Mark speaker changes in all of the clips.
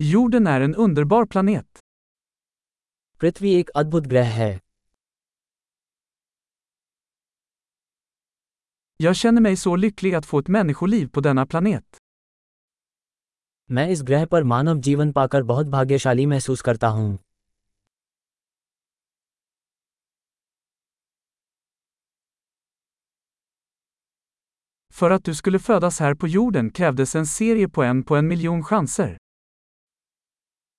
Speaker 1: Jorden är en underbar planet.
Speaker 2: पृथ्वी एक अद्भुत ग्रह है
Speaker 1: Jag känner mig så lycklig att få ett människoliv på denna planet.
Speaker 2: मैं इस ग्रह पर मानव जीवन पाकर बहुत भाग्यशाली महसूस करता हूँ
Speaker 1: För att du skulle födas här på jorden krävdes en serie på en på en miljon chanser.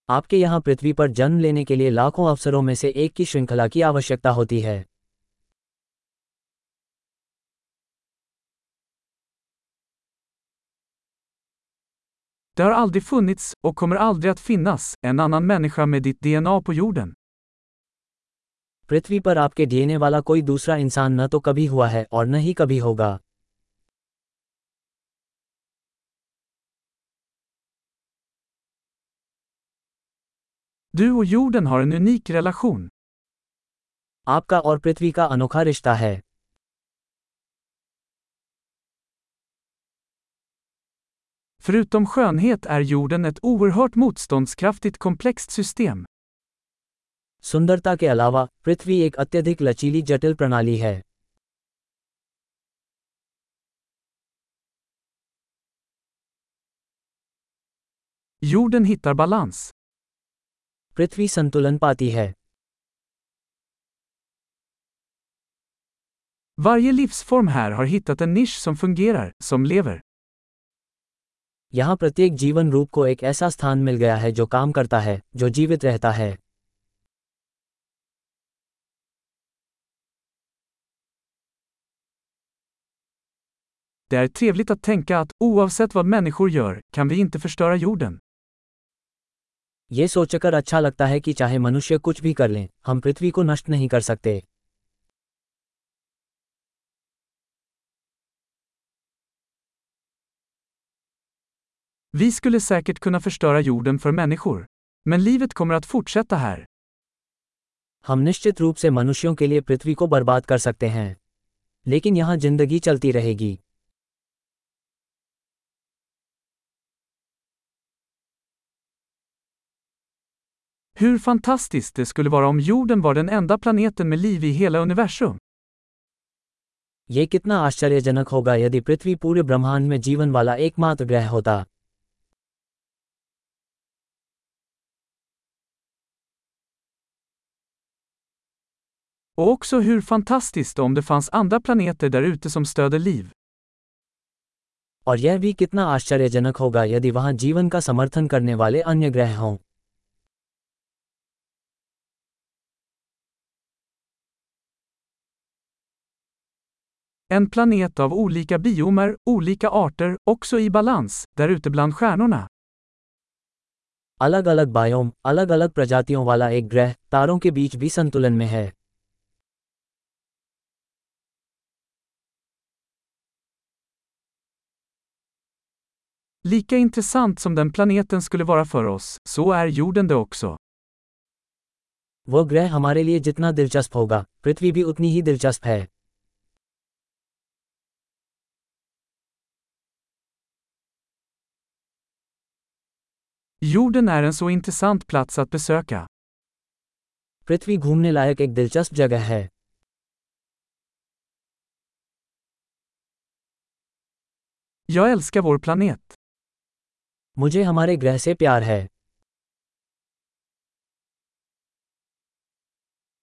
Speaker 2: आपके यहाँ पृथ्वी पर जन्म लेने के लिए लाखों अवसरों में से एक की श्रृंखला की आवश्यकता होती है
Speaker 1: Det har aldrig funnits, och kommer aldrig att finnas, en annan människa med ditt DNA på jorden.
Speaker 2: पृथ्वी पर आपके डीएनए वाला कोई दूसरा इंसान न तो कभी हुआ है और न ही कभी होगा
Speaker 1: Du och jorden har en unik relation.
Speaker 2: आपका और पृथ्वी का अनोखा रिश्ता है
Speaker 1: Förutom skönhet är jorden ett oerhört motståndskraftigt komplext system.
Speaker 2: सुंदरता के अलावा पृथ्वी एक अत्यधिक लचीली जटिल प्रणाली है
Speaker 1: Jorden hittar balans.
Speaker 2: पृथ्वी संतुलन पाती है
Speaker 1: Varje livsform här har hittat en nisch som fungerar, som lever.
Speaker 2: यहाँ प्रत्येक जीवन रूप को एक ऐसा स्थान मिल गया है जो काम करता है जो जीवित रहता है
Speaker 1: Det är trevligt att tänka att, oavsett vad människor gör, kan vi inte förstöra jorden.
Speaker 2: ये सोचकर अच्छा लगता है कि चाहे मनुष्य कुछ भी कर लें हम पृथ्वी को नष्ट नहीं कर सकते
Speaker 1: Vi skulle säkert kunna förstöra jorden för människor. Men livet kommer att fortsätta här.
Speaker 2: हम निश्चित रूप से मनुष्यों के लिए पृथ्वी को बर्बाद कर सकते हैं लेकिन यहाँ ज़िंदगी चलती रहेगी
Speaker 1: Hur fantastiskt det skulle vara om jorden var den enda planeten med liv i hela universum.
Speaker 2: ये कितना आश्चर्यजनक होगा यदि पृथ्वी पूरे ब्रह्मांड में जीवन वाला एकमात्र ग्रह होता
Speaker 1: Och också hur fantastiskt om det fanns andra planeter där ute som stöder liv.
Speaker 2: और यह भी कितना आश्चर्यजनक होगा यदि वहाँ जीवन का समर्थन करने वाले अन्य ग्रह हों
Speaker 1: En planet av olika biomer, olika arter, också i balans, där ute bland stjärnorna.
Speaker 2: अलग अलग बायोम अलग अलग प्रजातियों वाला एक ग्रह तारों के बीच भी संतुलन में है
Speaker 1: Lika intressant som den planeten skulle vara för oss, så är jorden det också.
Speaker 2: वो ग्रह हमारे लिए जितना दिलचस्प होगा पृथ्वी भी उतनी ही दिलचस्प है
Speaker 1: Jorden är en så intressant plats att besöka.
Speaker 2: पृथ्वी घूमने लायक एक दिलचस्प जगह है
Speaker 1: Jag älskar vår planet.
Speaker 2: मुझे हमारे ग्रह से प्यार है